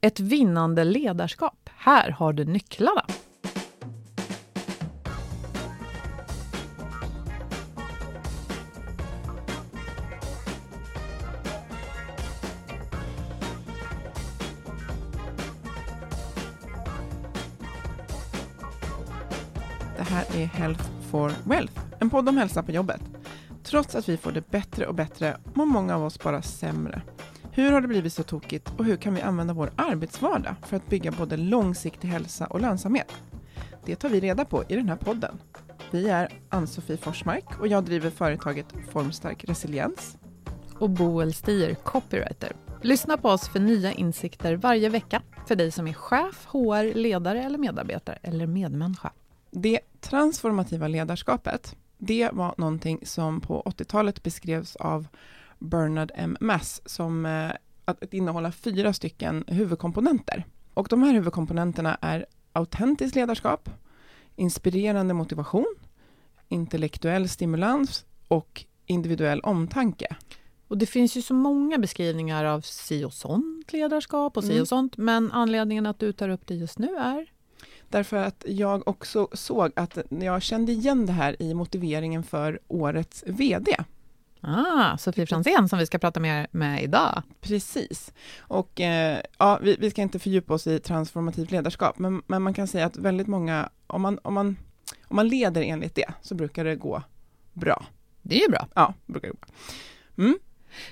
Ett vinnande ledarskap. Här har du nycklarna. Det här är Health for Wealth, en podd om hälsa på jobbet. Trots att vi får det bättre och bättre mår många av oss bara sämre. Hur har det blivit så tokigt och hur kan vi använda vår arbetsvardag för att bygga både långsiktig hälsa och lönsamhet? Det tar vi reda på i den här podden. Vi är Ann-Sofie Forsmark och jag driver företaget Formstark Resiliens. Och Boel Stier, copywriter. Lyssna på oss för nya insikter varje vecka för dig som är chef, HR, ledare eller medarbetare eller medmänniska. Det transformativa ledarskapet, det var någonting som på 80-talet beskrevs av Bernard M. Mass som eh, att, innehålla fyra stycken huvudkomponenter. Och de här huvudkomponenterna är autentiskt ledarskap, inspirerande motivation, intellektuell stimulans och individuell omtanke. Och det finns ju så många beskrivningar av si och sånt ledarskap och si Mm. och sånt, men anledningen att du tar upp det just nu är? Därför att jag också såg att jag kände igen det här i motiveringen för årets VD. Ah, Sofie Franzén som vi ska prata mer med idag. Precis. Och eh, ja, vi, vi ska inte fördjupa oss i transformativt ledarskap, men, men man kan säga att väldigt många, om man, om, man, om man leder enligt det, så brukar det gå bra. Det är ju bra. Ja, brukar det gå bra. Mm.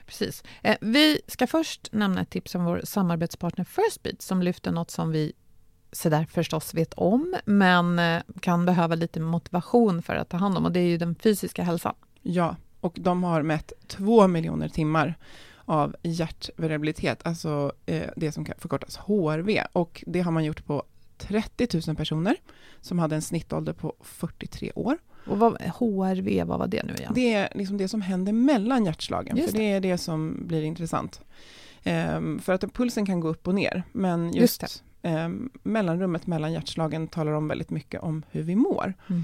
Precis. Eh, vi ska först nämna ett tips om vår samarbetspartner Firstbeat som lyfter något som vi så där förstås vet om, men eh, kan behöva lite motivation för att ta hand om och det är ju den fysiska hälsan. Ja, och de har mätt två miljoner timmar av hjärtvariabilitet, alltså eh, det som kan förkortas HRV. Och det har man gjort på 30 000 personer som hade en snittålder på 43 år. Och vad, HRV, vad var det nu igen? Det är liksom det som händer mellan hjärtslagen, Just för det är det som blir intressant. Ehm, för att pulsen kan gå upp och ner, men Just just, ehm, mellanrummet mellan hjärtslagen talar om väldigt mycket om hur vi mår. Mm.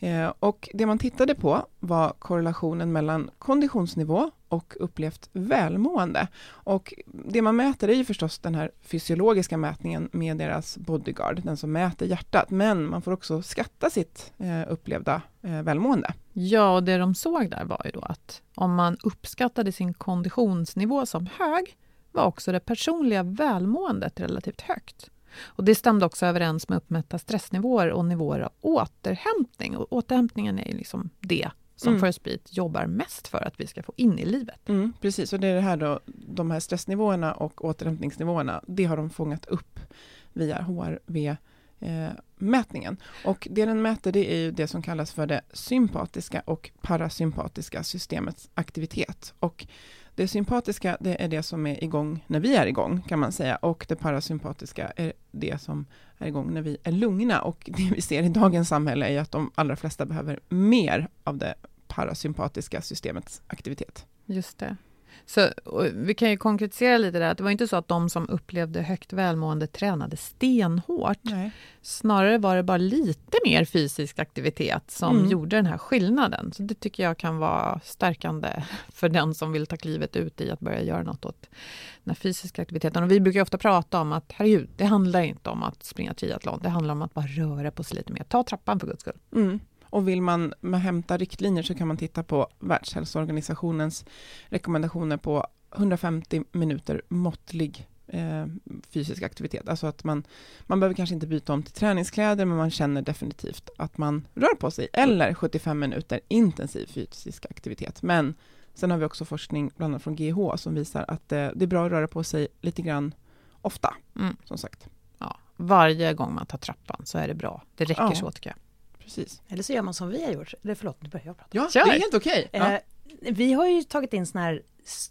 Eh, och det man tittade på var korrelationen mellan konditionsnivå och upplevt välmående. Och det man mäter är ju förstås den här fysiologiska mätningen med deras bodyguard, den som mäter hjärtat, men man får också skatta sitt eh, upplevda eh, välmående. Ja, och det de såg där var ju då att om man uppskattade sin konditionsnivå som hög var också det personliga välmåendet relativt högt. Och det stämde också överens med uppmätta stressnivåer och nivåer av återhämtning. Och återhämtningen är liksom det som Mm. First Beat jobbar mest för att vi ska få in i livet. Mm, precis, och det är det här då, de här stressnivåerna och återhämtningsnivåerna, det har de fångat upp via HRV-mätningen. Och det den mäter, det är ju det som kallas för det sympatiska och parasympatiska systemets aktivitet. Och det sympatiska, det är det som är igång när vi är igång, kan man säga, och det parasympatiska är det som är igång när vi är lugna. Och det vi ser i dagens samhälle är att de allra flesta behöver mer av det parasympatiska systemets aktivitet. Just det. Så vi kan ju konkretisera lite där, att det var inte så att de som upplevde högt välmående tränade stenhårt. Nej. Snarare var det bara lite mer fysisk aktivitet som Mm. gjorde den här skillnaden. Så det tycker jag kan vara stärkande för den som vill ta klivet ut i att börja göra något åt den fysiska aktiviteten. Och vi brukar ofta prata om att herregud, det handlar inte om att springa triathlon. Det handlar om att bara röra på sig lite mer. Ta trappan för guds skull. Mm. Och vill man hämta riktlinjer så kan man titta på Världshälsoorganisationens rekommendationer på 150 minuter måttlig eh, fysisk aktivitet. Alltså att man, man behöver kanske inte byta om till träningskläder, men man känner definitivt att man rör på sig. Eller 75 minuter intensiv fysisk aktivitet. Men sen har vi också forskning, bland annat från GH, som visar att eh, det är bra att röra på sig lite grann ofta, Mm. som sagt. Ja, varje gång man tar trappan så är det bra. Det räcker Ja. så tycker jag. Precis. Eller så gör man som vi har gjort. Eller förlåt, nu börjar jag prata. Ja, Kör. det är helt okej. Ja. Eh, vi har ju tagit in såna här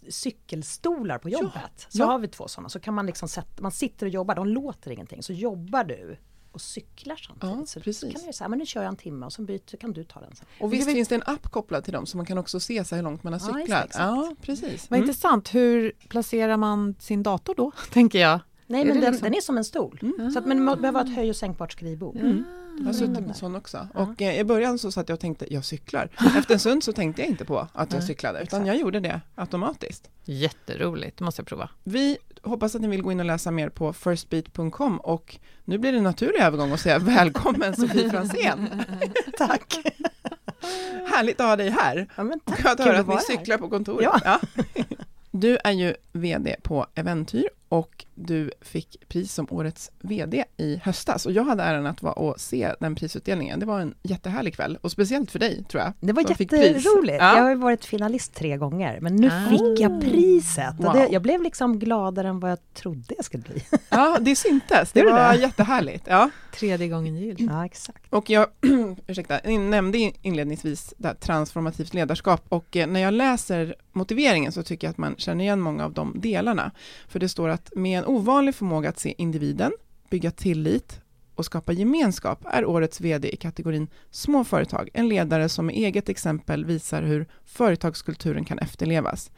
cykelstolar på jobbet. Så ja. har vi två sådana, så kan man liksom sätta, man sitter och jobbar, de låter ingenting. Så jobbar du och cyklar samtidigt. Ja, så, precis. så kan du säga, men nu kör jag en timme och så byter, kan du ta den sen. Och visst finns det en app kopplad till dem så man kan också se så hur långt man har Ja, cyklat. exakt. Ja, precis. Vad Mm. intressant. Hur placerar man sin dator då, tänker jag? Nej Är men den, liksom- den är som en stol. Mm. Så att, man behöver ha ett höj och sänkbart skrivbord. Jag har suttit med en sån också. Och eh, i början så satt jag och tänkte, jag cyklar. Efter en stund så tänkte jag inte på att jag cyklade, utan exakt. jag gjorde det automatiskt. Jätteroligt, det måste jag prova. Vi hoppas att ni vill gå in och läsa mer på firstbeat.com och nu blir det en naturlig övergång att säga välkommen Sofie Fransén. Tack! Härligt att ha dig här. Ja, men Och tack. att Kul höra att att ni här. cyklar på kontoret. Ja. Du är ju VD på Eventyr och du fick pris som årets VD i höstas. Och jag hade äran att vara och se den prisutdelningen. Det var en jättehärlig kväll och speciellt för dig tror jag. Det var jätteroligt. Ja. Jag har ju varit finalist tre gånger, men nu Ah. fick jag priset. Wow. det, jag blev liksom gladare än vad jag trodde jag skulle bli. Ja, det syntes. Det Gjorde var det? jättehärligt. Ja. Tredje gången gillt. Ja, exakt. Och jag ursäkta, nämnde inledningsvis det här transformativt ledarskap och eh, när jag läser motiveringen så tycker jag att man känner igen många av de delarna. För det står att med en ovanlig förmåga att se individen, bygga tillit och skapa gemenskap är årets VD i kategorin små företag en ledare som med eget exempel visar hur företagskulturen kan efterlevas.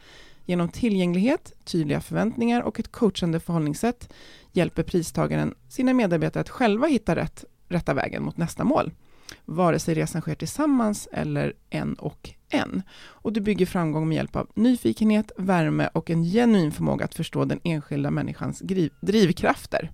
Genom tillgänglighet, tydliga förväntningar och ett coachande förhållningssätt hjälper pristagaren sina medarbetare att själva hitta rätt, rätta vägen mot nästa mål. Vare sig resan sker tillsammans eller en och en. Och du bygger framgång med hjälp av nyfikenhet, värme och en genuin förmåga att förstå den enskilda människans driv, drivkrafter.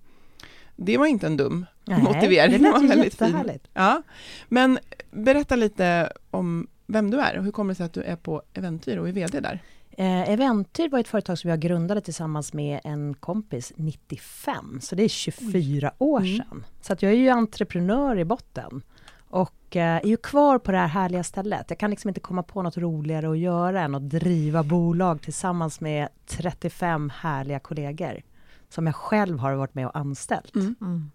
Det var inte en dum Nej, motivering. Det lät ju väldigt fin. Ja, men berätta lite om vem du är och hur kommer det sig att du är på Eventyr och är VD där? Eh, Eventyr var ett företag som jag grundade tillsammans med en kompis 95, så det är 24 år Mm. sedan. Så att jag är ju entreprenör i botten och eh, är ju kvar på det här härliga stället. Jag kan liksom inte komma på något roligare att göra än att driva bolag tillsammans med 35 härliga kollegor som jag själv har varit med och anställt. Mm. Mm.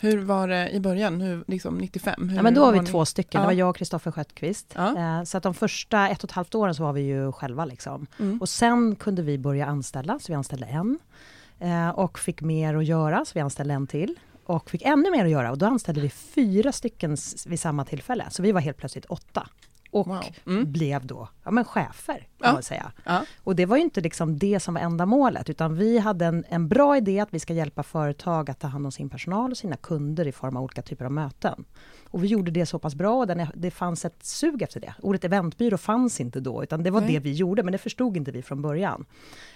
Hur var det i början, hur, liksom 95? Hur Ja, men då var vi ni- två stycken, Ja. det var jag och Kristoffer Sköttqvist. Ja. Eh, Så att de första ett och ett halvt åren så var vi ju själva liksom. Mm. Och sen kunde vi börja anställa, så vi anställde en. Eh, Och fick mer att göra, så vi anställde en till. Och fick ännu mer att göra och då anställde vi fyra stycken vid samma tillfälle. Så vi var helt plötsligt åtta. Och Wow. Mm. blev då ja, men chefer, kan Ja. man säga. Ja. Och det var ju inte liksom det som var enda målet, utan vi hade en, en bra idé att vi ska hjälpa företag att ta hand om sin personal och sina kunder i form av olika typer av möten. Och vi gjorde det så pass bra och den, det fanns ett sug efter det. Ordet eventbyrå fanns inte då, utan det var Nej. det vi gjorde, men det förstod inte vi från början.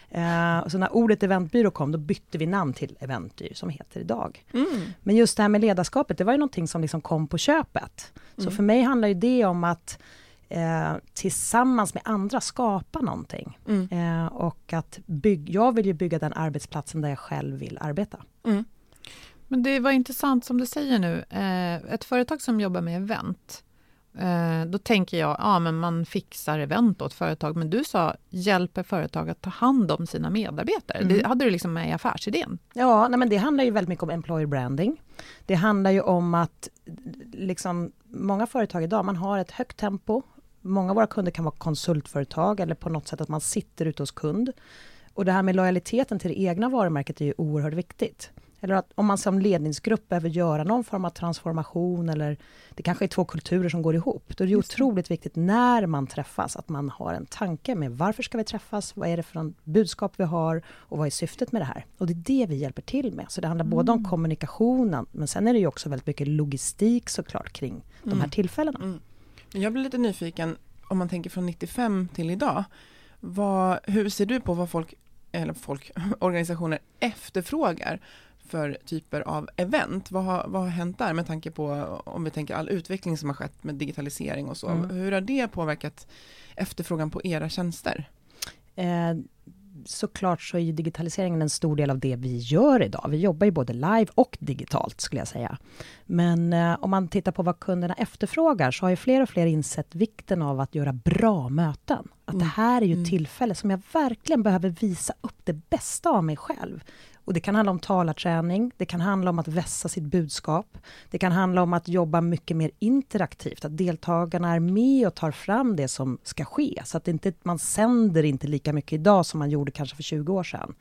Eh, så när ordet eventbyrå kom, då bytte vi namn till Eventdyr, som heter idag. Mm. Men just det här med ledarskapet, det var ju någonting som liksom kom på köpet. Så Mm. för mig handlar ju det om att eh, tillsammans med andra skapa någonting. Mm. Eh, och att bygg, jag vill ju bygga den arbetsplatsen där jag själv vill arbeta. Mm. Men det var intressant som du säger nu. Eh, ett företag som jobbar med event, eh, då tänker jag, ja men man fixar event åt företag, men du sa hjälper företag att ta hand om sina medarbetare. Mm. Det hade du liksom med i affärsidén. Ja, nej, men det handlar ju väldigt mycket om employer branding. Det handlar ju om att liksom, många företag idag, man har ett högt tempo. Många av våra kunder kan vara konsultföretag eller på något sätt att man sitter ute hos kund. Och det här med lojaliteten till det egna varumärket är ju oerhört viktigt. Eller att om man som ledningsgrupp behöver göra någon form av transformation eller det kanske är två kulturer som går ihop. Då är det Just otroligt viktigt när man träffas att man har en tanke med varför ska vi träffas? Vad är det för budskap vi har? Och vad är syftet med det här? Och det är det vi hjälper till med. Så det handlar mm. både om mm. kommunikationen men sen är det ju också väldigt mycket logistik såklart kring mm. de här mm. tillfällena. Mm. Jag blir lite nyfiken om man tänker från 95 till idag. Vad, hur ser du på vad folk eller folk, organisationer efterfrågar för typer av event? Vad har, vad har hänt där med tanke på om vi tänker all utveckling som har skett med digitalisering och så. Mm. Hur har det påverkat efterfrågan på era tjänster? Eh, såklart så är ju digitaliseringen en stor del av det vi gör idag. Vi jobbar ju både live och digitalt skulle jag säga. Men eh, om man tittar på vad kunderna efterfrågar så har ju fler och fler insett vikten av att göra bra möten. Att mm. det här är ju mm. tillfälle som jag verkligen behöver visa upp det bästa av mig själv. Och det kan handla om talarträning, det kan handla om att vässa sitt budskap. Det kan handla om att jobba mycket mer interaktivt, att deltagarna är med och tar fram det som ska ske. Så att inte, man sänder inte lika mycket idag som man gjorde kanske för 20 år sedan.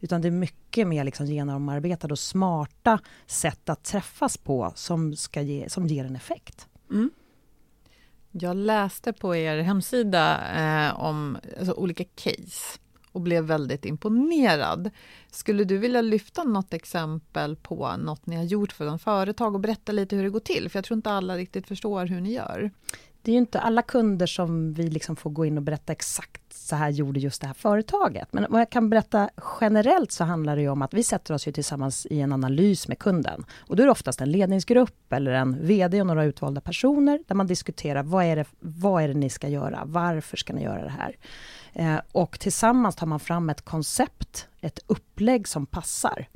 Utan det är mycket mer liksom genomarbetade och smarta sätt att träffas på som, ska ge, som ger en effekt. Mm. Jag läste på er hemsida eh, om alltså, olika case och blev väldigt imponerad. Skulle du vilja lyfta något exempel på något ni har gjort för en företag och berätta lite hur det går till? För jag tror inte alla riktigt förstår hur ni gör. Det är ju inte alla kunder som vi liksom får gå in och berätta exakt så här gjorde just det här företaget. Men vad jag kan berätta generellt så handlar det ju om att vi sätter oss ju tillsammans i en analys med kunden. Och då är det oftast en ledningsgrupp eller en VD och några utvalda personer där man diskuterar vad är det, vad är det ni ska göra? Varför ska ni göra det här? Eh, och tillsammans tar man fram ett koncept, ett upplägg som passar.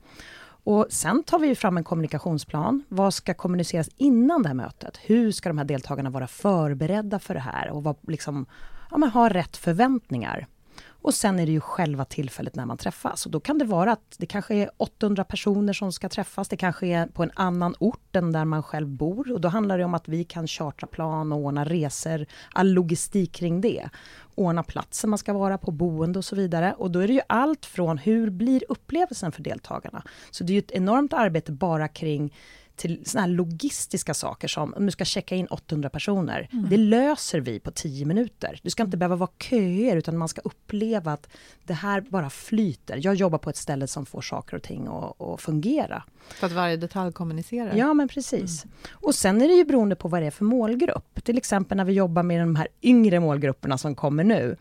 Och sen tar vi fram en kommunikationsplan. Vad ska kommuniceras innan det här mötet? Hur ska de här deltagarna vara förberedda för det här och vad, liksom, ja, ha rätt förväntningar? Och sen är det ju själva tillfället när man träffas. Och då kan det vara att det kanske är 800 personer som ska träffas. Det kanske är på en annan ort än där man själv bor. Och då handlar det om att vi kan chartra plan och ordna resor, all logistik kring det. Ordna platsen man ska vara på, boende och så vidare. Och då är det ju allt från hur blir upplevelsen för deltagarna? Så det är ju ett enormt arbete bara kring till såna här logistiska saker som om du ska checka in 800 personer. Mm. Det löser vi på 10 minuter. Du ska inte behöva vara köer utan man ska uppleva att det här bara flyter. Jag jobbar på ett ställe som får saker och ting att fungera. För att varje detalj kommunicerar? Ja, men precis. Mm. Och sen är det ju beroende på vad det är för målgrupp. Till exempel när vi jobbar med de här yngre målgrupperna som kommer nu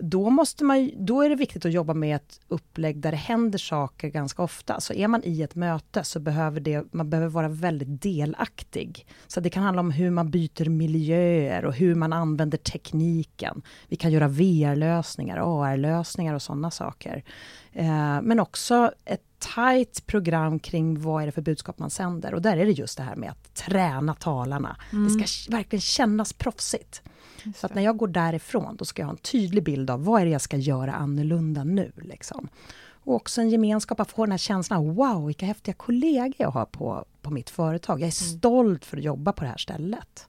då, måste man, då är det viktigt att jobba med ett upplägg där det händer saker ganska ofta. Så är man i ett möte så behöver det, man behöver vara väldigt delaktig. Så det kan handla om hur man byter miljöer och hur man använder tekniken. Vi kan göra VR-lösningar, AR-lösningar och sådana saker. Eh, men också ett tajt program kring vad är det för budskap man sänder. Och där är det just det här med att träna talarna. Mm. Det ska verkligen kännas proffsigt. Så att när jag går därifrån, då ska jag ha en tydlig bild av vad är det jag ska göra annorlunda nu. Liksom. Och också en gemenskap, att få den här känslan, wow, vilka häftiga kollegor jag har på, på mitt företag. Jag är mm. stolt för att jobba på det här stället.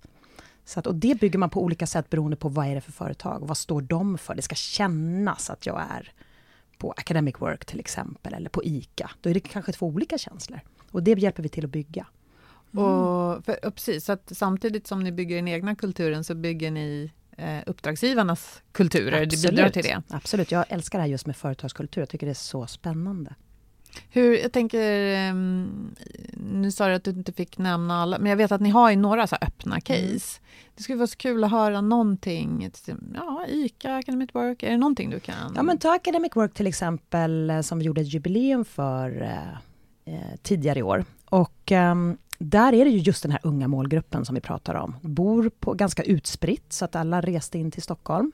Så att, och det bygger man på olika sätt beroende på vad är det för företag, vad står de för? Det ska kännas att jag är på Academic Work till exempel, eller på ICA. Då är det kanske två olika känslor. Och det hjälper vi till att bygga. Mm. Och, för, precis, så att samtidigt som ni bygger den egna kulturen så bygger ni eh, uppdragsgivarnas kulturer, Absolut. det bidrar till det? Absolut, jag älskar det här just med företagskultur, jag tycker det är så spännande. Hur, jag tänker, um, nu sa du att du inte fick nämna alla, men jag vet att ni har ju några så öppna mm. case. Det skulle vara så kul att höra någonting, ja, ICA, Academic Work, är det någonting du kan? Ja, men ta Academic Work till exempel, eh, som vi gjorde ett jubileum för eh, eh, tidigare i år. Och um, där är det ju just den här unga målgruppen som vi pratar om. Bor på ganska utspritt, så att alla reste in till Stockholm.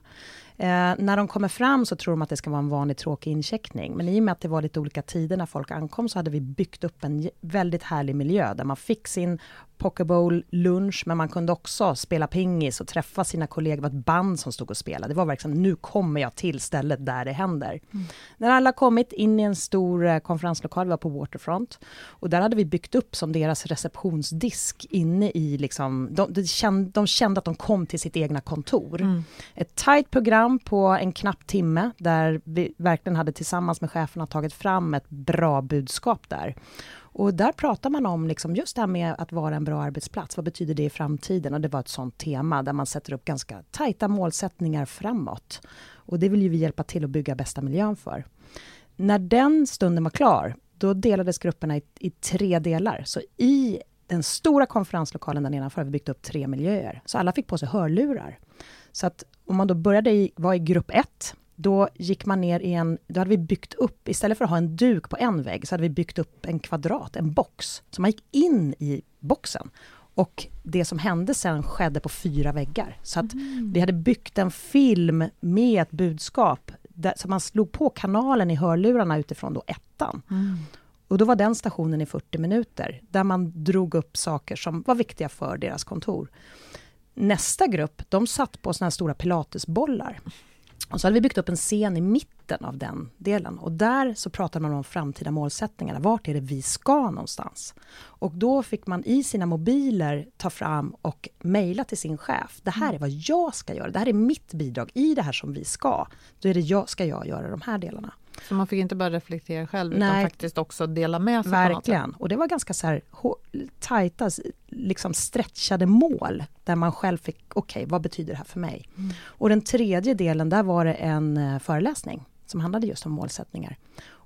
Eh, när de kommer fram så tror de att det ska vara en vanlig tråkig incheckning. Men i och med att det var lite olika tider när folk ankom så hade vi byggt upp en väldigt härlig miljö där man fick sin Pokeball lunch, men man kunde också spela pingis och träffa sina kollegor. Det var ett band som stod och spelade. Det var verkligen, nu kommer jag till stället där det händer. Mm. När alla kommit in i en stor eh, konferenslokal, vi var på Waterfront, och där hade vi byggt upp som deras receptionsdisk inne i, liksom, de, de, kände, de kände att de kom till sitt egna kontor. Mm. Ett tajt program på en knapp timme, där vi verkligen hade tillsammans med cheferna tagit fram ett bra budskap där. Och där pratar man om liksom just det här med att vara en bra arbetsplats. Vad betyder det i framtiden? Och det var ett sånt tema där man sätter upp ganska tajta målsättningar framåt. Och det vill ju vi hjälpa till att bygga bästa miljön för. När den stunden var klar, då delades grupperna i, i tre delar. Så i den stora konferenslokalen där nedanför har vi byggt upp tre miljöer. Så alla fick på sig hörlurar. Så att om man då började i, var i grupp ett, då gick man ner i en, då hade vi byggt upp, istället för att ha en duk på en vägg, så hade vi byggt upp en kvadrat, en box. Så man gick in i boxen. Och det som hände sen skedde på fyra väggar. Så att mm. vi hade byggt en film med ett budskap. Där, så man slog på kanalen i hörlurarna utifrån då ettan. Mm. Och då var den stationen i 40 minuter, där man drog upp saker som var viktiga för deras kontor. Nästa grupp, de satt på såna här stora pilatesbollar. Och så hade vi byggt upp en scen i mitten av den delen. Och där så pratade man om framtida målsättningarna. Vart är det vi ska någonstans? Och då fick man i sina mobiler ta fram och mejla till sin chef. Det här är vad jag ska göra. Det här är mitt bidrag i det här som vi ska. Då är det jag, ska jag göra de här delarna. Så man fick inte bara reflektera själv Nej. utan faktiskt också dela med sig? Verkligen. Och det var ganska så här tajta, liksom stretchade mål där man själv fick, okej, okay, vad betyder det här för mig? Mm. Och den tredje delen, där var det en eh, föreläsning som handlade just om målsättningar.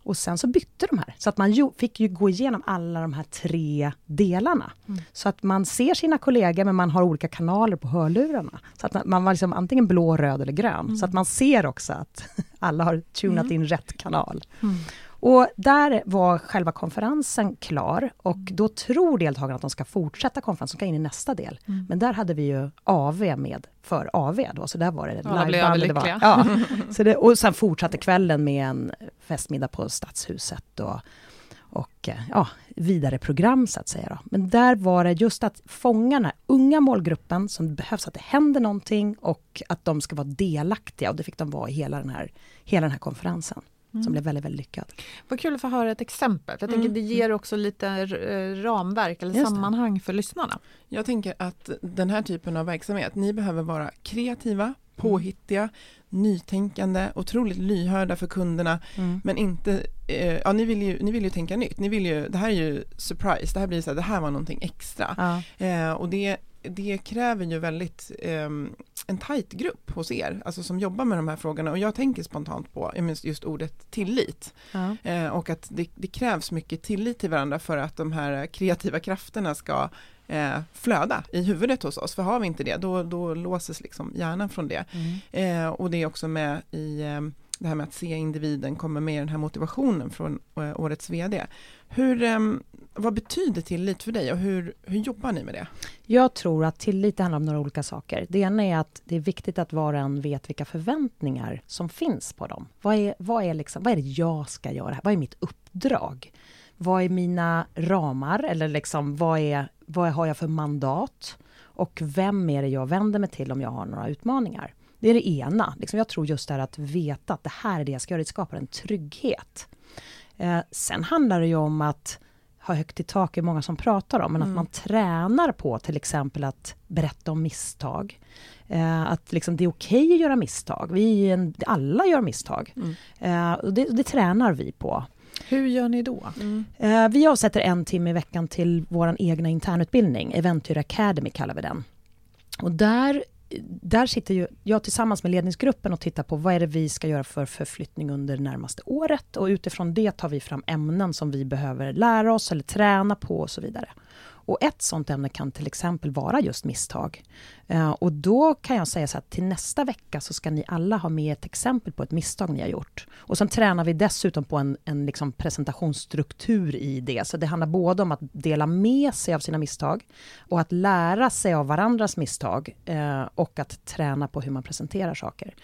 Och sen så bytte de här, så att man fick ju gå igenom alla de här tre delarna. Mm. Så att man ser sina kollegor, men man har olika kanaler på hörlurarna. Så att man, man var liksom antingen blå, röd eller grön. Mm. Så att man ser också att alla har tunat mm. in rätt kanal. Och där var själva konferensen klar och mm. då tror deltagarna att de ska fortsätta konferensen, de ska in i nästa del. Mm. Men där hade vi ju AV med för AV då, så där var det liveband. Det var, ja, så det, och sen fortsatte kvällen med en festmiddag på Stadshuset och, och ja, vidare program så att säga. Då. Men där var det just att fånga den här unga målgruppen som behövs att det händer någonting och att de ska vara delaktiga och det fick de vara i hela den här, hela den här konferensen. Mm. Som blev väldigt, väldigt lyckad. Vad kul att få höra ett exempel. Jag tänker mm. det ger också lite eh, ramverk eller sammanhang för lyssnarna. Jag tänker att den här typen av verksamhet, ni behöver vara kreativa, mm. påhittiga, nytänkande, otroligt lyhörda för kunderna, mm. men inte, eh, ja ni vill, ju, ni vill ju tänka nytt, ni vill ju, det här är ju surprise, det här blir så här, det här var någonting extra. Ja. Eh, och det det kräver ju väldigt eh, en tajt grupp hos er, alltså som jobbar med de här frågorna och jag tänker spontant på just ordet tillit. Ja. Eh, och att det, det, krävs mycket tillit till varandra för att de här kreativa krafterna ska eh, flöda i huvudet hos oss, för har vi inte det då, då låses liksom hjärnan från det. Mm. Eh, och det är också med i ehm, det här med att se individen kommer med i den här motivationen från eh, årets VD. Hur, ehm, vad betyder tillit för dig och hur, hur jobbar ni med det? Jag tror att tillit handlar om några olika saker. Det ena är att det är viktigt att var och en vet vilka förväntningar som finns på dem. Vad är, vad är, liksom, vad är det jag ska göra? Vad är mitt uppdrag? Vad är mina ramar? Eller liksom, vad, är, vad har jag för mandat? Och vem är det jag vänder mig till om jag har några utmaningar? Det är det ena. Liksom jag tror just det här att veta att det här är det jag ska göra. Det skapar en trygghet. Eh, sen handlar det ju om att ha högt i tak är många som pratar om, men mm. att man tränar på till exempel att berätta om misstag. Eh, att liksom det är okej okay att göra misstag. Vi en, alla gör misstag. Mm. Eh, och det, det, tränar vi på. Hur gör ni då? Mm. Eh, vi avsätter en timme i veckan till vår egna internutbildning. Eventyr Academy kallar vi den. Och där där sitter ju jag tillsammans med ledningsgruppen och tittar på vad är det vi ska göra för förflyttning under det närmaste året och utifrån det tar vi fram ämnen som vi behöver lära oss eller träna på och så vidare. Och ett sånt ämne kan till exempel vara just misstag. Eh, och då kan jag säga så att till nästa vecka så ska ni alla ha med ett exempel på ett misstag ni har gjort. Och sen tränar vi dessutom på en, en liksom presentationsstruktur i det. Så det handlar både om att dela med sig av sina misstag och att lära sig av varandras misstag eh, och att träna på hur man presenterar saker.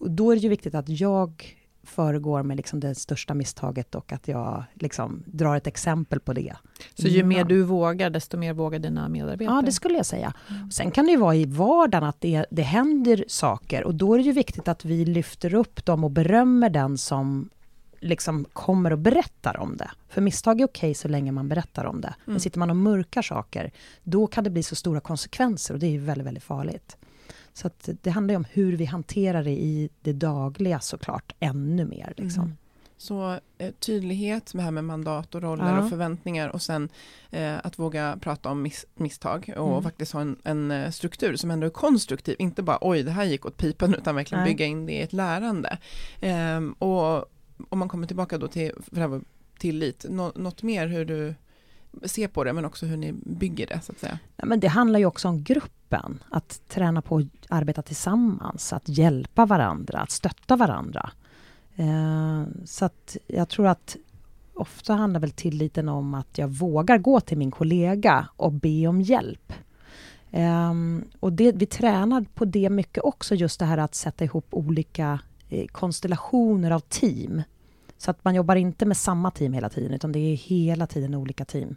Och då är det ju viktigt att jag föregår med liksom det största misstaget och att jag liksom drar ett exempel på det. Så ju mer du vågar, desto mer vågar dina medarbetare? Ja, det skulle jag säga. Sen kan det ju vara i vardagen att det, det händer saker och då är det ju viktigt att vi lyfter upp dem och berömmer den som liksom kommer och berättar om det. För misstag är okej så länge man berättar om det. Men sitter man och mörkar saker, då kan det bli så stora konsekvenser och det är ju väldigt, väldigt farligt. Så det handlar ju om hur vi hanterar det i det dagliga såklart, ännu mer. Liksom. Mm. Så eh, tydlighet med, här med mandat och roller Ja. och förväntningar och sen eh, att våga prata om miss, misstag och Mm. faktiskt ha en, en eh, struktur som ändå är konstruktiv, inte bara oj det här gick åt pipan utan verkligen Nej. bygga in det i ett lärande. Ehm, och om man kommer tillbaka då till för det här var tillit, nå, något mer hur du ser på det men också hur ni bygger det så att säga. Ja, men det handlar ju också om gruppen, att träna på att arbeta tillsammans, att hjälpa varandra, att stötta varandra. Eh, så att jag tror att ofta handlar väl tilliten om att jag vågar gå till min kollega och be om hjälp. Ehm, och det, vi tränar på det mycket också, just det här att sätta ihop olika eh, konstellationer av team. Så att man jobbar inte med samma team hela tiden, utan det är hela tiden olika team.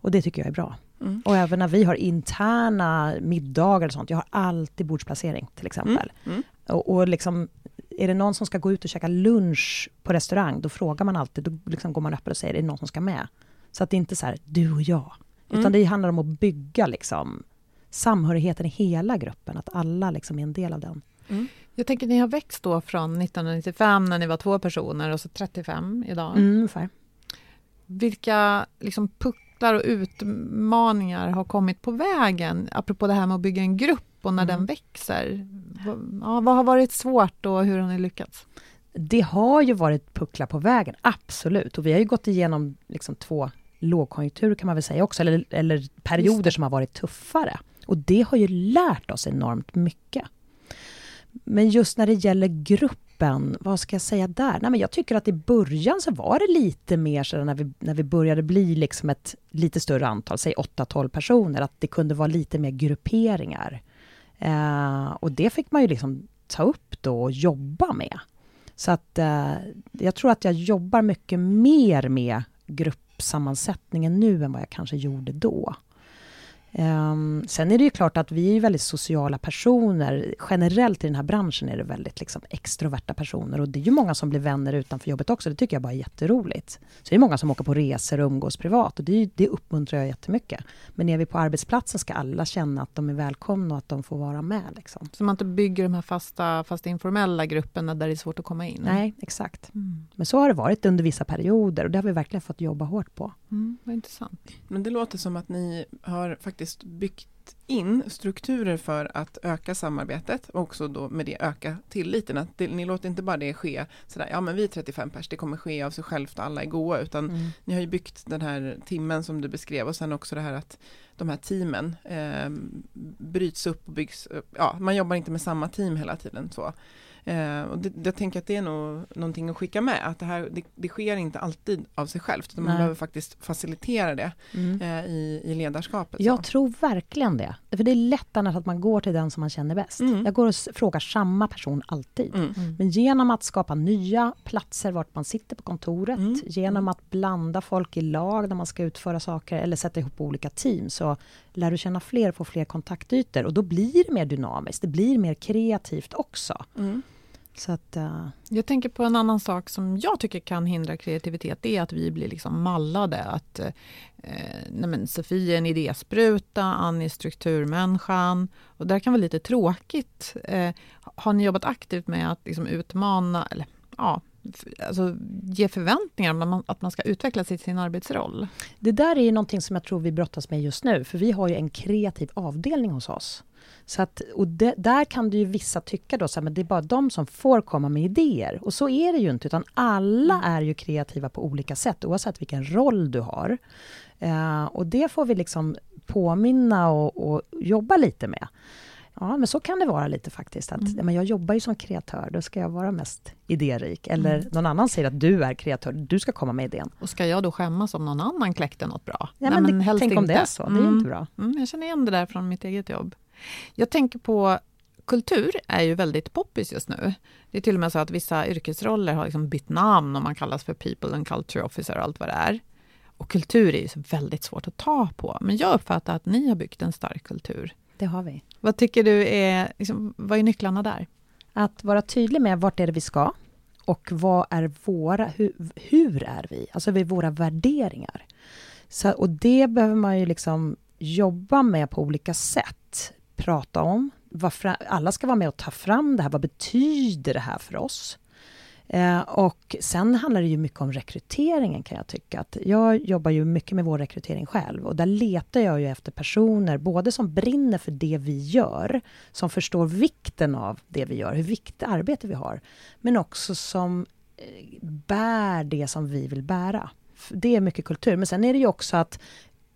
Och det tycker jag är bra. Mm. Och även när vi har interna middagar och sånt. Jag har alltid bordsplacering till exempel. Mm. Och, och liksom, är det någon som ska gå ut och käka lunch på restaurang, då frågar man alltid, då liksom går man öppet och säger, är det någon som ska med? Så att det inte är så här, du och jag. Utan Mm. det handlar om att bygga liksom, samhörigheten i hela gruppen, att alla liksom är en del av den. Jag tänker ni har växt då från 1995 när ni var två personer och så 35 idag. Mm, ungefär. Vilka liksom pucklar och utmaningar har kommit på vägen? Apropå det här med att bygga en grupp och när Mm. den växer. Ja, vad har varit svårt och hur har ni lyckats? Det har ju varit pucklar på vägen, absolut. Och vi har ju gått igenom liksom två lågkonjunkturer kan man väl säga också, eller, eller perioder som har varit tuffare. Och det har ju lärt oss enormt mycket. Men just när det gäller gruppen, vad ska jag säga där? Nej, men jag tycker att i början så var det lite mer så när vi, när vi började bli liksom ett lite större antal, säg 8-12 personer, att det kunde vara lite mer grupperingar. Eh, och det fick man ju liksom ta upp då och jobba med. Så att eh, jag tror att jag jobbar mycket mer med gruppsammansättningen nu än vad jag kanske gjorde då. Ehm, sen är det ju klart att vi är väldigt sociala personer. Generellt i den här branschen är det väldigt liksom, extroverta personer och det är ju många som blir vänner utanför jobbet också. Det tycker jag bara är jätteroligt. Så det är många som åker på resor och umgås privat och det, är det uppmuntrar jag jättemycket. Men är vi på arbetsplatsen ska alla känna att de är välkomna och att de får vara med. Liksom. Så man inte bygger de här fasta, fast informella grupperna där det är svårt att komma in? Nej, exakt. Mm. Men så har det varit under vissa perioder och det har vi verkligen fått jobba hårt på. Mm, vad intressant. Men det låter som att ni har faktiskt byggt in strukturer för att öka samarbetet och också då med det öka tilliten. Att det, ni låter inte bara det ske sådär, ja men vi är 35 pers, det kommer ske av sig självt och alla är goa, utan Mm. ni har ju byggt den här timmen som du beskrev och sen också det här att de här teamen eh, bryts upp och byggs upp. Ja, man jobbar inte med samma team hela tiden. så. Eh, och det, jag tänker att det är nog någonting att skicka med, att det här det, det sker inte alltid av sig självt, utan man behöver faktiskt facilitera det Mm. eh, i, i ledarskapet. så. Jag tror verkligen det. För det är lätt annars att man går till den som man känner bäst. Mm. Jag går och frågar samma person alltid. Mm. Men genom att skapa nya platser vart man sitter på kontoret, Mm. genom att blanda folk i lag när man ska utföra saker eller sätta ihop olika team, så lär du känna fler och få fler kontaktytor. Och då blir det mer dynamiskt, det blir mer kreativt också. Mm. Så att, eh, Jag tänker på en annan sak som jag tycker kan hindra kreativitet. Det är att vi blir liksom mallade. Att, eh, men Sofie är en idéspruta, Annie är strukturmänniskan. Och det kan vara lite tråkigt. Eh, har ni jobbat aktivt med att liksom utmana, eller ja, alltså ge förväntningar om att man, att man ska utvecklas i sin arbetsroll? Det där är ju någonting som jag tror vi brottas med just nu, för vi har ju en kreativ avdelning hos oss. Så att, och det, där kan det ju vissa tycka då, så här, men det är bara de som får komma med idéer. Och så är det ju inte, utan alla är ju kreativa på olika sätt, oavsett vilken roll du har. Eh, och det får vi liksom påminna och, och jobba lite med. Ja, men så kan det vara lite faktiskt. Att, Mm. men jag jobbar ju som kreatör, då ska jag vara mest idérik. Eller Mm. någon annan säger att du är kreatör, du ska komma med idén. Och ska jag då skämmas om någon annan kläckte något bra? Ja, men det, tänk om det är så, det är Mm. inte bra. Mm, jag känner igen det där från mitt eget jobb. Jag tänker på kultur är ju väldigt poppis just nu. Det är till och med så att vissa yrkesroller har liksom bytt namn och man kallas för people and culture officer och allt vad det är. Och kultur är ju väldigt svårt att ta på. Men jag uppfattar att ni har byggt en stark kultur. Det har vi. Vad tycker du är, liksom, vad är nycklarna där? Att vara tydlig med vart är det vi ska och vad är våra, hur, hur är vi? Alltså är våra värderingar? Så, och det behöver man ju liksom jobba med på olika sätt. Prata om. Varför, alla ska vara med och ta fram det här. Vad betyder det här för oss? Eh, och sen handlar det ju mycket om rekryteringen kan jag tycka. Att jag jobbar ju mycket med vår rekrytering själv och där letar jag ju efter personer, både som brinner för det vi gör, som förstår vikten av det vi gör, hur viktigt arbete vi har, men också som eh, bär det som vi vill bära. Det är mycket kultur, men sen är det ju också att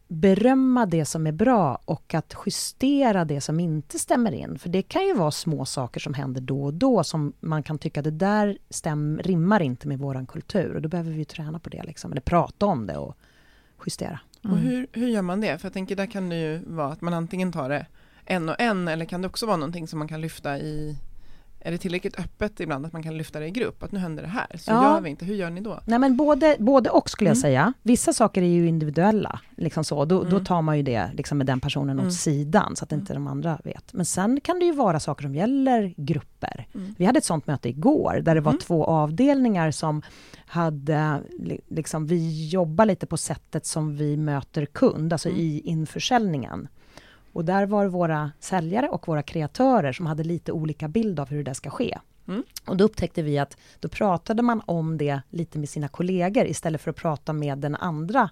berömma det som är bra och att justera det som inte stämmer in. För det kan ju vara små saker som händer då och då som man kan tycka det där stäm, rimmar inte med våran kultur och då behöver vi ju träna på det, liksom, eller prata om det och justera. Mm. Och hur, hur gör man det? För jag tänker där kan det ju vara att man antingen tar det en och en eller kan det också vara någonting som man kan lyfta i är det tillräckligt öppet ibland att man kan lyfta det i grupp? Att nu händer det här, så Ja. gör vi inte. Hur gör ni då? Nej men både, både och skulle jag Mm. säga. Vissa saker är ju individuella. Liksom så. Då, då Mm. tar man ju det liksom med den personen åt Mm. sidan så att inte de andra vet. Men sen kan det ju vara saker som gäller grupper. Mm. Vi hade ett sånt möte igår där det var Mm. två avdelningar som hade, li- liksom, vi jobbar lite på sättet som vi möter kund, alltså Mm. i införsäljningen. Och där var våra säljare och våra kreatörer som hade lite olika bild av hur det ska ske. Mm. Och då upptäckte vi att då pratade man om det lite med sina kollegor istället för att prata med den andra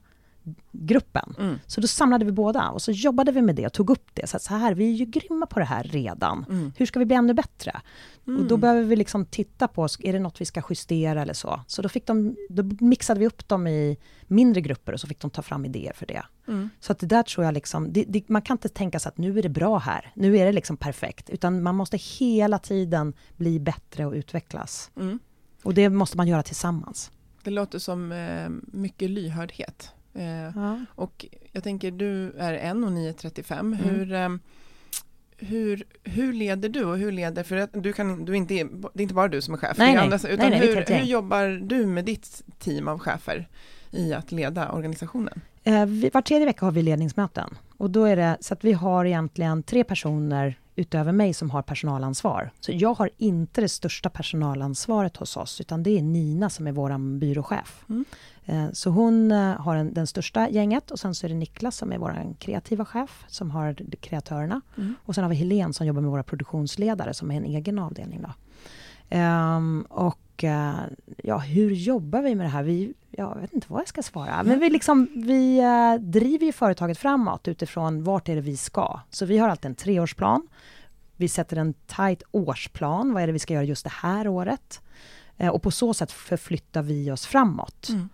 gruppen. Mm. Så då samlade vi båda och så jobbade vi med det och tog upp det. Så att så här, vi är ju grymma på det här redan. Mm. Hur ska vi bli ännu bättre? Mm. Och då behöver vi liksom titta på, är det något vi ska justera eller så? Så då, fick de, då mixade vi upp dem i mindre grupper och så fick de ta fram idéer för det. Mm. Så att det där tror jag liksom, det, det, man kan inte tänka sig att nu är det bra här, nu är det liksom perfekt, utan man måste hela tiden bli bättre och utvecklas. Mm. Och det måste man göra tillsammans. Det låter som eh, mycket lyhördhet. Eh, Ja. och jag tänker, du är en och ni är 35. Mm. Hur, eh, hur, hur leder du och hur leder, för att du kan, du inte, det är inte bara du som är chef, Nej, nej. andra, Nej, utan nej, är hur, hur jobbar du med ditt team av chefer i att leda organisationen? Eh, vi, var tredje vecka har vi ledningsmöten. Och då är det så att vi har egentligen tre personer utöver mig som har personalansvar. Så jag har inte det största personalansvaret hos oss, utan det är Nina som är vår byråchef. Mm. Eh, så hon eh, har en, den största gänget och sen så är det Niklas som är vår kreativa chef, som har kreatörerna. Mm. Och sen har vi Helene som jobbar med våra produktionsledare, som är en egen avdelning. Då. Ehm, och eh, ja, hur jobbar vi med det här? Vi, jag vet inte vad jag ska svara. Men vi, liksom, vi eh, driver ju företaget framåt utifrån vart är det vi ska. Så vi har alltid en treårsplan. Vi sätter en tight årsplan. Vad är det vi ska göra just det här året? Eh, och på så sätt förflyttar vi oss framåt. Mm.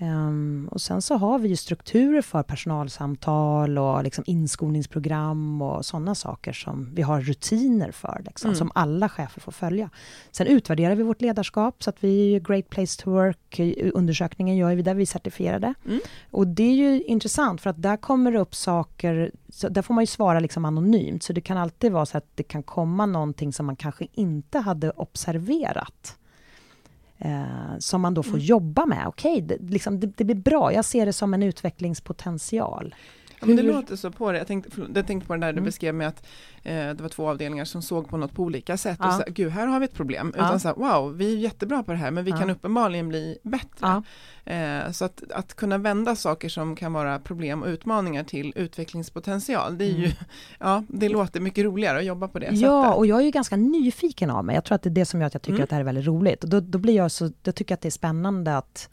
Ehm, och sen så har vi ju strukturer för personalsamtal och liksom inskolningsprogram och sådana saker som vi har rutiner för, liksom, Mm. som alla chefer får följa. Sen utvärderar vi vårt ledarskap, så att vi Great Place to Work, undersökningen gör vi där vi är certifierade. Mm. Och det är ju intressant, för att där kommer det upp saker, så där får man ju svara liksom anonymt, så det kan alltid vara så att det kan komma någonting som man kanske inte hade observerat. Eh, som man då får Mm. jobba med. Okej, det, liksom, det, det blir bra. Jag ser det som en utvecklingspotential. Ja, men det Hur- låter så på det. Jag tänkte, förlåt, jag tänkte på det där du Mm. beskrev med att eh, det var två avdelningar som såg på något på olika sätt. Ja. Och så, Gud, här har vi ett problem. Ja. Utan så här, wow, vi är jättebra på det här, men vi Ja. kan uppenbarligen bli bättre. Ja. Eh, så att, att kunna vända saker som kan vara problem och utmaningar till utvecklingspotential, det är ju, Mm. ja, det låter mycket roligare att jobba på det Ja, sättet. och jag är ju ganska nyfiken av mig. Jag tror att det är det som gör att jag tycker Mm. att det här är väldigt roligt. Och då, då blir jag så, då tycker jag att det är spännande att,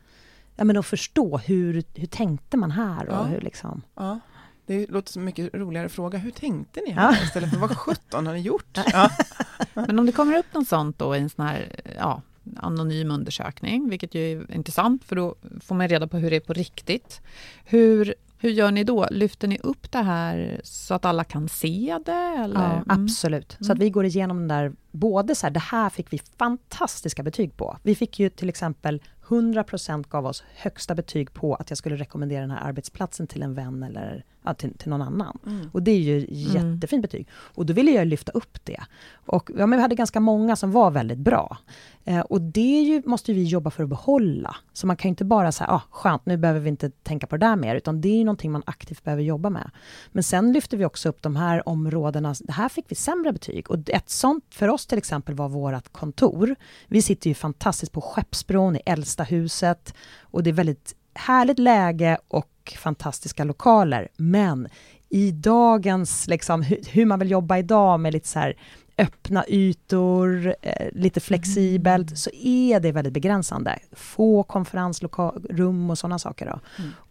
ja, men att förstå hur, hur tänkte man här och Ja. hur liksom... Ja. Det låter som en mycket roligare fråga. Hur tänkte ni Ja. här istället för vad 17 har ni gjort? Ja. Men om det kommer upp något sånt då i en sån här ja, anonym undersökning, vilket ju är intressant för då får man reda på hur det är på riktigt. Hur, Hur gör ni då? Lyfter ni upp det här så att alla kan se det? Eller? Ja, Mm. absolut. Så att vi går igenom den där, både så här, det här fick vi fantastiska betyg på. Vi fick ju till exempel 100% gav oss högsta betyg på att jag skulle rekommendera den här arbetsplatsen till en vän eller ja, till, till någon annan. Mm. Och det är ju jättefint betyg. Och då ville jag lyfta upp det. Och ja, men vi hade ganska många som var väldigt bra. Eh, och det ju, måste vi jobba för att behålla. Så man kan ju inte bara säga, ah, skönt, nu behöver vi inte tänka på det där mer, utan det är ju någonting man aktivt behöver jobba med. Men sen lyfter vi också upp de här områdena, det här fick vi sämre betyg. Och ett sånt för oss till exempel var vårt kontor. Vi sitter ju fantastiskt på Skeppsbron i äldsta huset och det är väldigt härligt läge och fantastiska lokaler. Men i dagens, liksom, hur, hur man vill jobba idag med lite så här öppna ytor, eh, lite flexibelt, så är det väldigt begränsande. Få konferensrum och sådana saker. Då.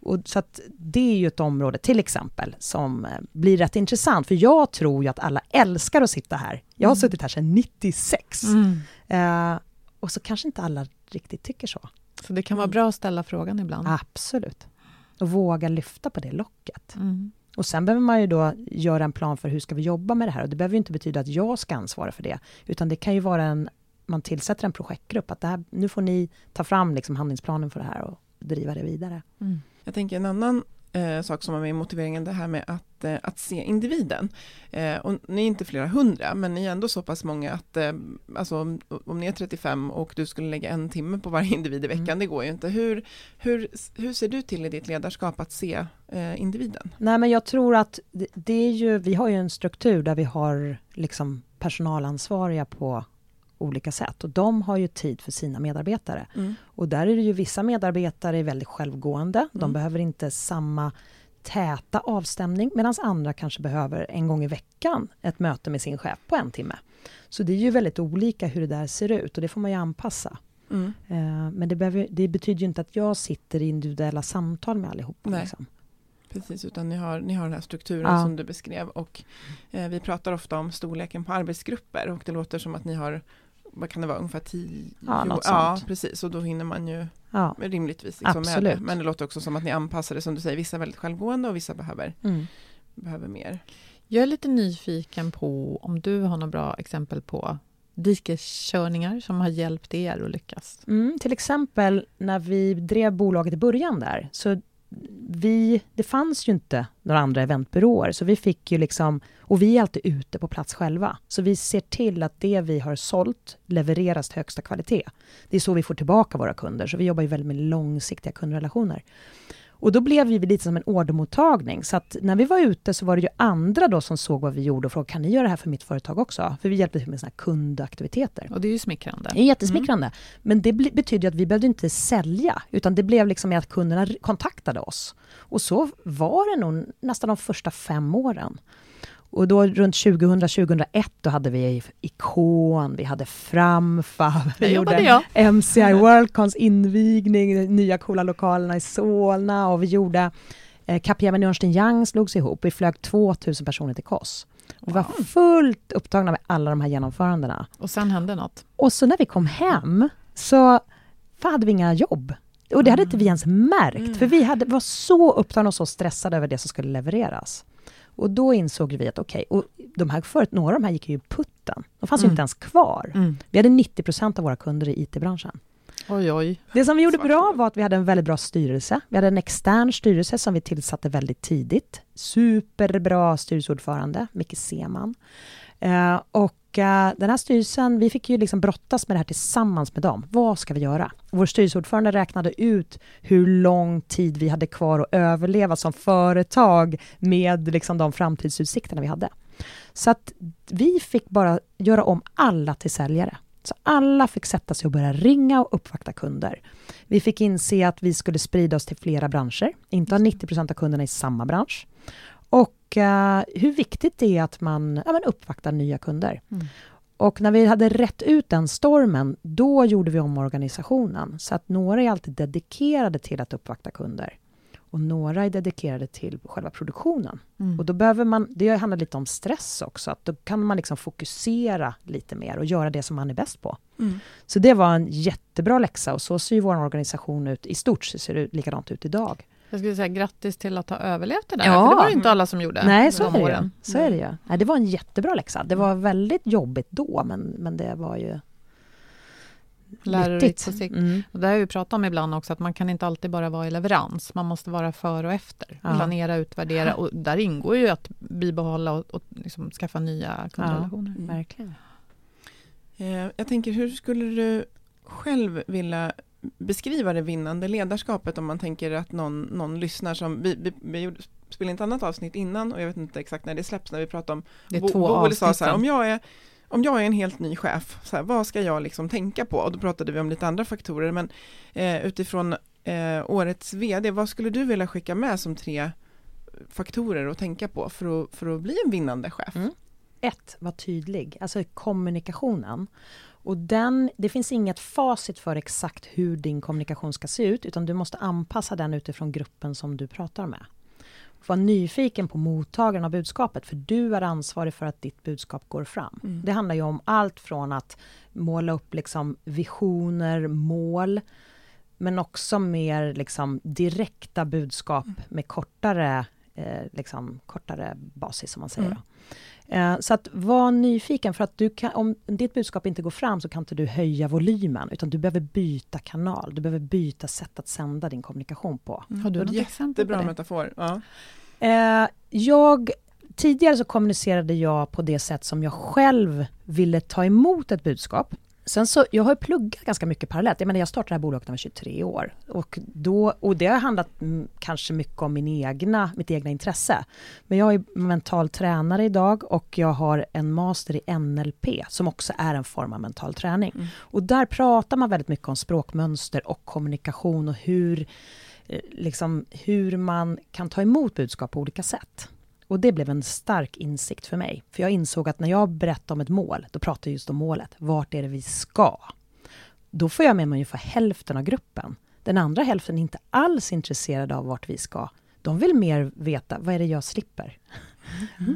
Och så att det är ju ett område, till exempel, som eh, blir rätt intressant. För jag tror ju att alla älskar att sitta här. Jag har suttit här sedan 96. Mm. Eh, och så kanske inte alla riktigt tycker så. Så det kan vara bra att ställa frågan ibland. Absolut. Och våga lyfta på det locket. Mm. Och sen behöver man ju då göra en plan för hur ska vi jobba med det här. Och det behöver ju inte betyda att jag ska ansvara för det. Utan det kan ju vara en, man tillsätter en projektgrupp. Att det här, nu får ni ta fram liksom handlingsplanen för det här och driva det vidare. Mm. Jag tänker en annan eh, sak som var med i motiveringen, det här med att, eh, att se individen. Eh, och ni är inte flera hundra, men ni är ändå så pass många att eh, alltså, om, om ni är 35 och du skulle lägga en timme på varje individ i veckan, Mm. det går ju inte. Hur, hur, hur ser du till i ditt ledarskap att se eh, individen? Nej, men jag tror att det, det är ju, vi har ju en struktur där vi har liksom personalansvariga på olika sätt och de har ju tid för sina medarbetare. Och där är det ju vissa medarbetare är väldigt självgående. De Mm. behöver inte samma täta avstämning medan andra kanske behöver en gång i veckan ett möte med sin chef på en timme. Så det är ju väldigt olika hur det där ser ut och det får man ju anpassa. Mm. Eh, Men det, behöver, det betyder ju inte att jag sitter i individuella samtal med allihopa. Nej. Liksom. Precis, utan ni har, ni har den här strukturen Ja. som du beskrev och eh, vi pratar ofta om storleken på arbetsgrupper och det låter som att ni har, vad kan det vara, ungefär tio? Ja, något ja sånt. precis, och då hinner man ju Ja. rimligtvis liksom med Absolut. det. Men det låter också som att ni anpassar det, som du säger, vissa är väldigt självgående och vissa behöver, Mm. behöver mer. Jag är lite nyfiken på om du har några bra exempel på dikeskörningar som har hjälpt er att lyckas. Mm, till exempel när vi drev bolaget i början där, så vi, det fanns ju inte några andra eventbyråer, så vi fick ju liksom, och vi är alltid ute på plats själva, så vi ser till att det vi har sålt levereras till högsta kvalitet. Det är så vi får tillbaka våra kunder, så vi jobbar ju väldigt med långsiktiga kundrelationer. Och då blev vi lite som en ordermottagning, så att när vi var ute så var det ju andra då som såg vad vi gjorde och frågade, kan ni göra det här för mitt företag också? För vi hjälpte till med såna kundaktiviteter. Och det är ju smickrande. Det är jättesmickrande. Men det betyder att vi behövde inte sälja, utan det blev liksom att kunderna kontaktade oss. Och så var det nog nästan de första fem åren. Och då runt 2000-2001, då hade vi Ikon, vi hade Framfa, vi gjorde jag. MCI Worldcons invigning, nya coola lokalerna i Solna och vi gjorde eh, Capgemini Ernst Young slogs ihop. Vi flög 2000 personer till Kos. Vi var fullt upptagna med alla de här genomförandena. Och sen hände något. Och så när vi kom hem så hade vi inga jobb. Och det hade inte vi ens märkt, för vi hade, var så upptagna och så stressade över det som skulle levereras. Och då insåg vi att okej, och de här förut, några av de här gick ju i putten. De fanns ju Mm. inte ens kvar. Mm. Vi hade 90 procent av våra kunder i IT-branschen. Oj, oj. Det som vi gjorde Svart bra var att vi hade en väldigt bra styrelse. Vi hade en extern styrelse som vi tillsatte väldigt tidigt. Superbra styrelseordförande, Micke Seman. Eh, och den här styrelsen, vi fick ju liksom brottas med det här tillsammans med dem. Vad ska vi göra? Vår styrelseordförande räknade ut hur lång tid vi hade kvar att överleva som företag med liksom de framtidsutsikterna vi hade. Så att vi fick bara göra om alla till säljare. Så alla fick sätta sig och börja ringa och uppvakta kunder. Vi fick inse att vi skulle sprida oss till flera branscher, inte ha 90% av kunderna i samma bransch. Och eh, hur viktigt det är att man ja, men uppvaktar nya kunder. Mm. Och när vi hade rätt ut den stormen, då gjorde vi om organisationen. Så att några är alltid dedikerade till att uppvakta kunder. Och några är dedikerade till själva produktionen. Mm. Och då behöver man, det handlar lite om stress också, att då kan man liksom fokusera lite mer och göra det som man är bäst på. Mm. Så det var en jättebra läxa och så ser ju vår organisation ut, i stort så ser det likadant ut idag. Jag skulle säga grattis till att ha överlevt det där, Ja. för det var inte alla som gjorde. Nej, så de är det ju. åren. Så är det ju. Nej, det var en jättebra läxa. Det var väldigt jobbigt då, men, men det var ju Lärorikt på sikt. Mm. Och det har vi pratat om ibland också, att man kan inte alltid bara vara i leverans. Man måste vara före och efter. Ja. Planera, utvärdera. Och där ingår ju att bibehålla och, och liksom skaffa nya kundrelationer. Mm. Verkligen. Eh, Jag tänker, hur skulle du själv vilja beskriva det vinnande ledarskapet om man tänker att någon, någon lyssnar som, vi, vi, vi gjorde, spelade ett annat avsnitt innan och jag vet inte exakt när det släpps, när vi pratade om Det är Bo- två Boel sa så här, om jag är om jag är en helt ny chef, så här, vad ska jag liksom tänka på? Och då pratade vi om lite andra faktorer, men eh, utifrån eh, årets VD, vad skulle du vilja skicka med som tre faktorer att tänka på för att, för att bli en vinnande chef? Mm. Ett, var tydlig, alltså kommunikationen. Och den, det finns inget facit för exakt hur din kommunikation ska se ut, utan du måste anpassa den utifrån gruppen som du pratar med. Var nyfiken på mottagaren av budskapet, för du är ansvarig för att ditt budskap går fram. Mm. Det handlar ju om allt från att måla upp liksom visioner, mål, men också mer liksom direkta budskap med kortare, eh, liksom, kortare basis, som man säger. Mm. Eh, Så att var nyfiken, för att du kan, om ditt budskap inte går fram så kan inte du höja volymen, utan du behöver byta kanal, du behöver byta sätt att sända din kommunikation på. Har du något exempel på Jättebra det? metafor. Ja. Eh, jag, tidigare så kommunicerade jag på det sätt som jag själv ville ta emot ett budskap. Sen så, jag har pluggat ganska mycket parallellt. Jag menar, jag startade det här bolaget när jag var 23 år. Och, då, och det har handlat mm, kanske mycket om min egna, mitt egna intresse. Men jag är mental tränare idag och jag har en master i NLP som också är en form av mental träning. Mm. Och där pratar man väldigt mycket om språkmönster och kommunikation och hur, eh, liksom, hur man kan ta emot budskap på olika sätt. Och det blev en stark insikt för mig. För jag insåg att när jag berättar om ett mål, då pratar jag just om målet. Vart är det vi ska? Då får jag med mig ungefär hälften av gruppen. Den andra hälften är inte alls intresserade av vart vi ska. De vill mer veta, vad är det jag slipper?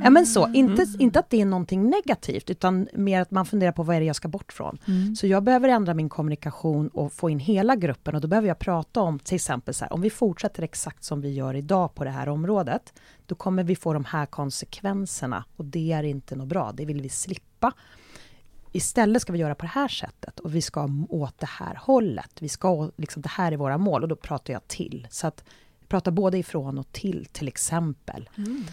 Ja men så, inte, inte att det är någonting negativt, utan mer att man funderar på vad är det jag ska bort från. Mm. Så jag behöver ändra min kommunikation och få in hela gruppen och då behöver jag prata om till exempel så här, om vi fortsätter exakt som vi gör idag på det här området, då kommer vi få de här konsekvenserna och det är inte något bra, det vill vi slippa. Istället ska vi göra på det här sättet och vi ska åt det här hållet. Vi ska, liksom, det här är våra mål och då pratar jag till. Så att jag pratar både ifrån och till, till exempel.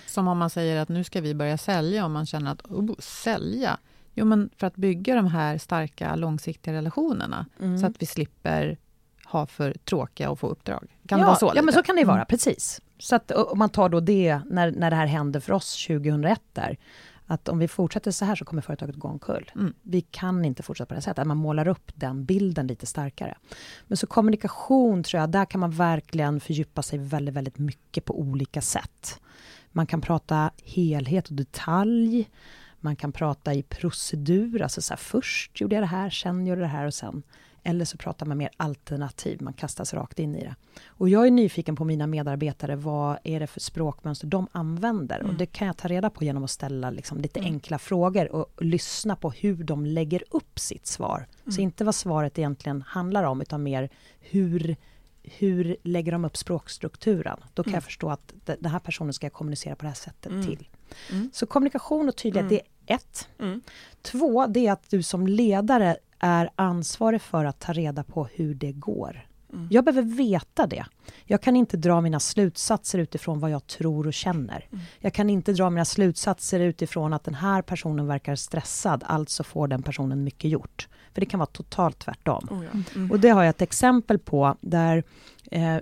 Som om man säger att nu ska vi börja sälja och man känner att oh, sälja? Jo, men för att bygga de här starka långsiktiga relationerna Mm. så att vi slipper ha för tråkiga och få uppdrag. Kan ja, det vara så? Ja, men så kan det vara, Mm. precis. Så att om man tar då det, när, när det här hände för oss 2001 där, att om vi fortsätter så här så kommer företaget gå omkull. Mm. Vi kan inte fortsätta på det här sättet, att man målar upp den bilden lite starkare. Men så kommunikation tror jag, där kan man verkligen fördjupa sig väldigt, väldigt mycket på olika sätt. Man kan prata helhet och detalj. Man kan prata i procedur, alltså så här, först gjorde jag det här, sen gjorde jag det här och sen. Eller så pratar man mer alternativ, man kastas rakt in i det. Och jag är nyfiken på mina medarbetare, vad är det för språkmönster de använder? Och det kan jag ta reda på genom att ställa liksom lite enkla frågor och, lyssna på hur de lägger upp sitt svar. Så inte vad svaret egentligen handlar om, utan mer hur, hur lägger de upp språkstrukturen? Då kan jag förstå att de- den här personen ska jag kommunicera på det här sättet Mm. till. Mm. Så kommunikation och tydlighet, Mm. det är ett. Mm. Två, det är att du som ledare är ansvarig för att ta reda på hur det går. Mm. Jag behöver veta det. Jag kan inte dra mina slutsatser utifrån vad jag tror och känner. Mm. Jag kan inte dra mina slutsatser utifrån att den här personen verkar stressad, alltså får den personen mycket gjort. För det kan vara totalt tvärtom. Oh, ja. mm. Och det har jag ett exempel på där eh,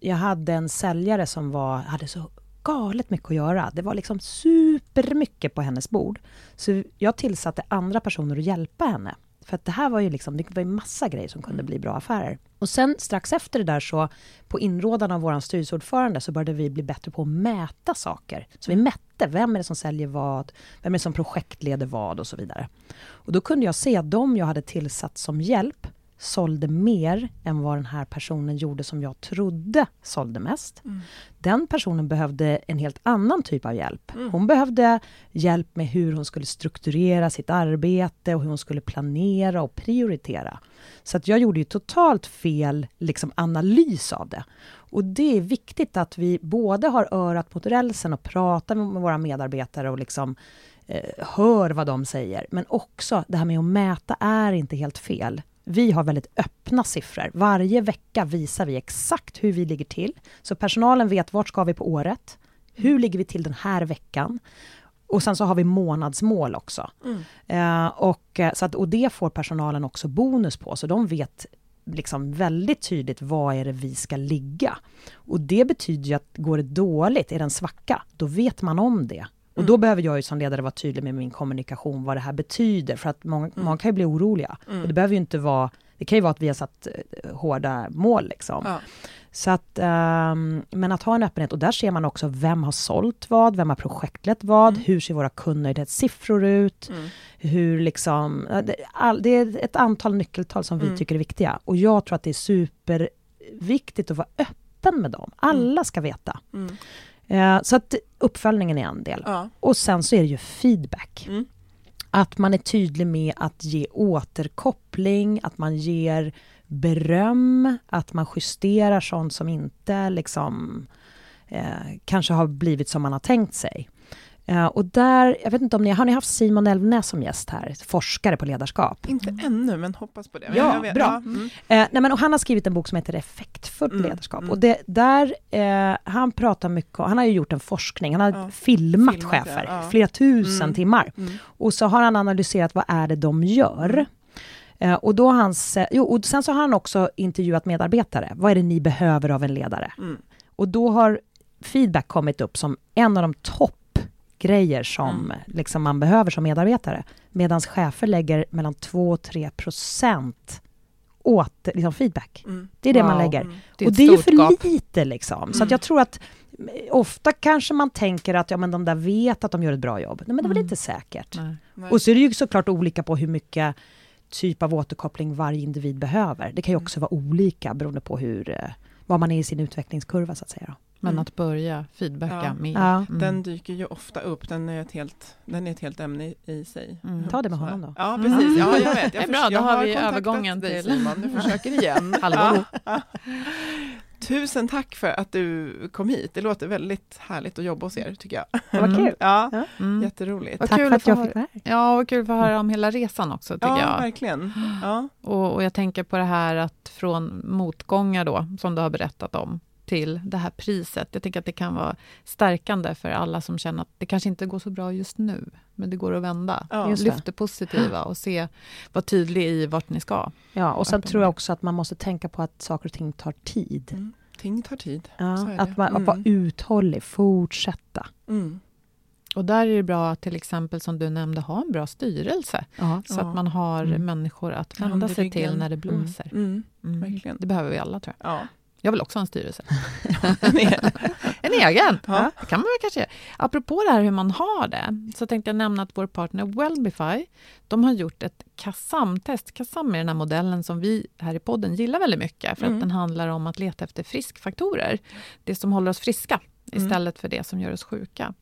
jag hade en säljare som var, hade så galet mycket att göra. Det var liksom supermycket på hennes bord. Så jag tillsatte andra personer att hjälpa henne. För att det här var ju liksom, det var ju massa grejer som kunde bli bra affärer. Och sen strax efter det där så, på inrådan av vår styrelseordförande, så började vi bli bättre på att mäta saker. Så vi mätte, vem är det som säljer vad? Vem är det som projektleder vad? Och så vidare. Och då kunde jag se att de jag hade tillsatt som hjälp sålde mer än vad den här personen gjorde som jag trodde sålde mest. Mm. Den personen behövde en helt annan typ av hjälp. Mm. Hon behövde hjälp med hur hon skulle strukturera sitt arbete och hur hon skulle planera och prioritera. Så att jag gjorde ju totalt fel liksom, analys av det. Och det är viktigt att vi både har örat mot rälsen och pratar med våra medarbetare och liksom eh, hör vad de säger. Men också det här med att mäta är inte helt fel. Vi har väldigt öppna siffror. Varje vecka visar vi exakt hur vi ligger till. Så personalen vet vart ska vi på året? Hur ligger vi till den här veckan? Och sen så har vi månadsmål också. Mm. Eh, och, så att, och det får personalen också bonus på, så de vet liksom väldigt tydligt var är det vi ska ligga. Och det betyder ju att går det dåligt, är det en svacka, då vet man om det. Och då mm. behöver jag ju som ledare vara tydlig med min kommunikation, vad det här betyder, för att många, mm. många kan ju bli oroliga. Mm. Och det behöver ju inte vara, det kan ju vara att vi har satt eh, hårda mål liksom. Ja. Så att, um, men att ha en öppenhet, och där ser man också vem har sålt vad, vem har projektlett vad, mm. hur ser våra kundnöjdhetssiffror ut, mm. hur liksom, det, all, det, är ett antal nyckeltal som vi mm. tycker är viktiga. Och jag tror att det är superviktigt att vara öppen med dem. Alla ska veta. Uh, så att uppföljningen är en del. Ja. Och sen så är det ju feedback. Mm. Att man är tydlig med att ge återkoppling, att man ger beröm, att man justerar sånt som inte liksom eh, kanske har blivit som man har tänkt sig. Uh, och där, jag vet inte om ni, har ni haft Simon Elvnäs som gäst här? Forskare på ledarskap. Inte mm. ännu, men hoppas på det. Ja, bra. Ja. Mm. Uh, nej, men, och han har skrivit en bok som heter Effektfullt mm. ledarskap. Mm. Och det, där, uh, han pratar mycket, han har ju gjort en forskning, han har ja. filmat, filmat chefer, ja. flera tusen mm. timmar. Mm. Och så har han analyserat vad är det de gör. Eh, och då hans, eh, jo, och sen så har han också intervjuat medarbetare. Vad är det ni behöver av en ledare? Mm. Och då har feedback kommit upp som en av de toppgrejer som mm. liksom man behöver som medarbetare. Medan chefer lägger mellan 2 och 3 procent åt liksom feedback. Mm. Det är det wow. man lägger. Mm. Det och det är ju för gap. lite liksom. Så att mm. jag tror att ofta kanske man tänker att ja, men de där vet att de gör ett bra jobb. Nej, men det är väl mm. inte säkert. Nej. Nej. Och så är det ju såklart olika på hur mycket typ av återkoppling varje individ behöver. Det kan ju mm. också vara olika beroende på hur, eh, var man är i sin utvecklingskurva så att säga. Då. Men mm. att börja feedbacka ja. mer. Ja. Mm. Den dyker ju ofta upp, den är ett helt, den är ett helt ämne i, i sig. Mm. Ta det med honom då. Ja, precis. Ja, jag vet. Jag det är bra, då har vi övergången till... Simon, du försöker igen. Hallå. Tusen tack för att du kom hit. Det låter väldigt härligt att jobba hos er, tycker jag. Vad kul! Ja, mm. Jätteroligt. Tack för att jag fick vara här. Ja, vad kul att få höra om hela resan också, tycker ja, jag. Verkligen. Ja, och, och jag tänker på det här att från motgångar då, som du har berättat om, till det här priset. Jag tänker att det kan vara stärkande för alla som känner att det kanske inte går så bra just nu, men det går att vända. Ja, Lyft det positiva och se, vara tydlig i vart ni ska. Ja, och sen tror jag också att man måste tänka på att saker och ting tar tid. Mm. Ting tar tid. Ja, att, man, mm. att vara uthållig, fortsätta. Mm. Och där är det bra att till exempel, som du nämnde, ha en bra styrelse. Ja. Så att man har mm. människor att vända sig till när det blåser. Mm. Mm. Det behöver vi alla, tror jag. Ja. Jag vill också ha en styrelse. en egen! Ja. Det kan man väl kanske göra. Apropå det här hur man har det, så tänkte jag nämna att vår partner Wellbify, de har gjort ett KASAM-test. KASAM är den här modellen som vi här i podden gillar väldigt mycket, för mm. att den handlar om att leta efter friskfaktorer. Det som håller oss friska, mm. istället för det som gör oss sjuka.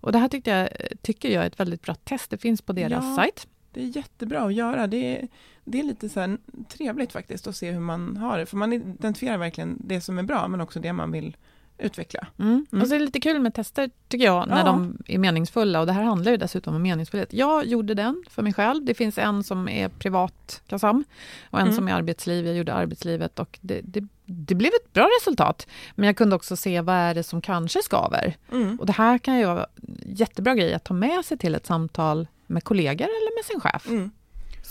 Och det här tyckte jag, tycker jag är ett väldigt bra test. Det finns på deras ja. sajt. Det är jättebra att göra. Det är, det är lite så trevligt faktiskt att se hur man har det, för man identifierar verkligen det som är bra, men också det man vill utveckla. Mm. Mm. Och så är det lite kul med tester, tycker jag, när ja. de är meningsfulla. Och det här handlar ju dessutom om meningsfullhet. Jag gjorde den för mig själv. Det finns en som är privat KASAM och en mm. som är arbetsliv. Jag gjorde arbetslivet och det, det, det, blev ett bra resultat. Men jag kunde också se vad är det som kanske skaver. Mm. Och det här kan ju vara jättebra grej att ta med sig till ett samtal med kollegor eller med sin chef.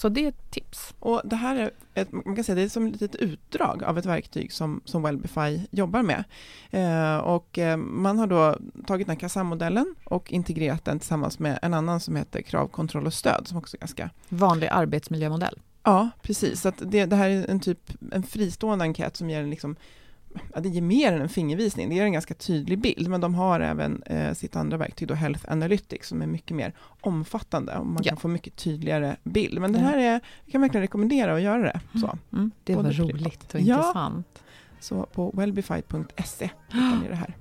Så det är ett tips. Och det här är, ett, man kan säga, det är som ett litet utdrag av ett verktyg som, som Wellbify jobbar med. Eh, och eh, man har då tagit den här KASAM-modellen och integrerat den tillsammans med en annan som heter krav, kontroll och stöd, som också är ganska... Vanlig arbetsmiljömodell. Ja, precis. Så det, det, här är en typ en fristående enkät som ger en liksom ja, det ger mer än en fingervisning, det ger en ganska tydlig bild, men de har även eh, sitt andra verktyg, då Health Analytics, som är mycket mer omfattande och man Ja. kan få mycket tydligare bild. Men det här är, jag kan verkligen rekommendera att göra det. Så, Mm, det var Både privat. roligt och Ja. intressant. så på wellbify.se hittar ni det här.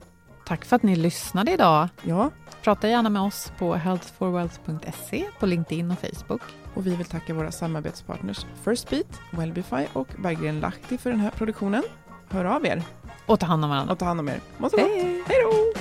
Tack för att ni lyssnade idag. Ja, Prata gärna med oss på healthforwealth.se, på LinkedIn och Facebook. och vi vill tacka våra samarbetspartners Firstbeat, Wellbify och Berggren Lahti för den här produktionen. Hör av er Och ta hand om varandra. och ta hand om er. Må så gott. Hej! Hej då!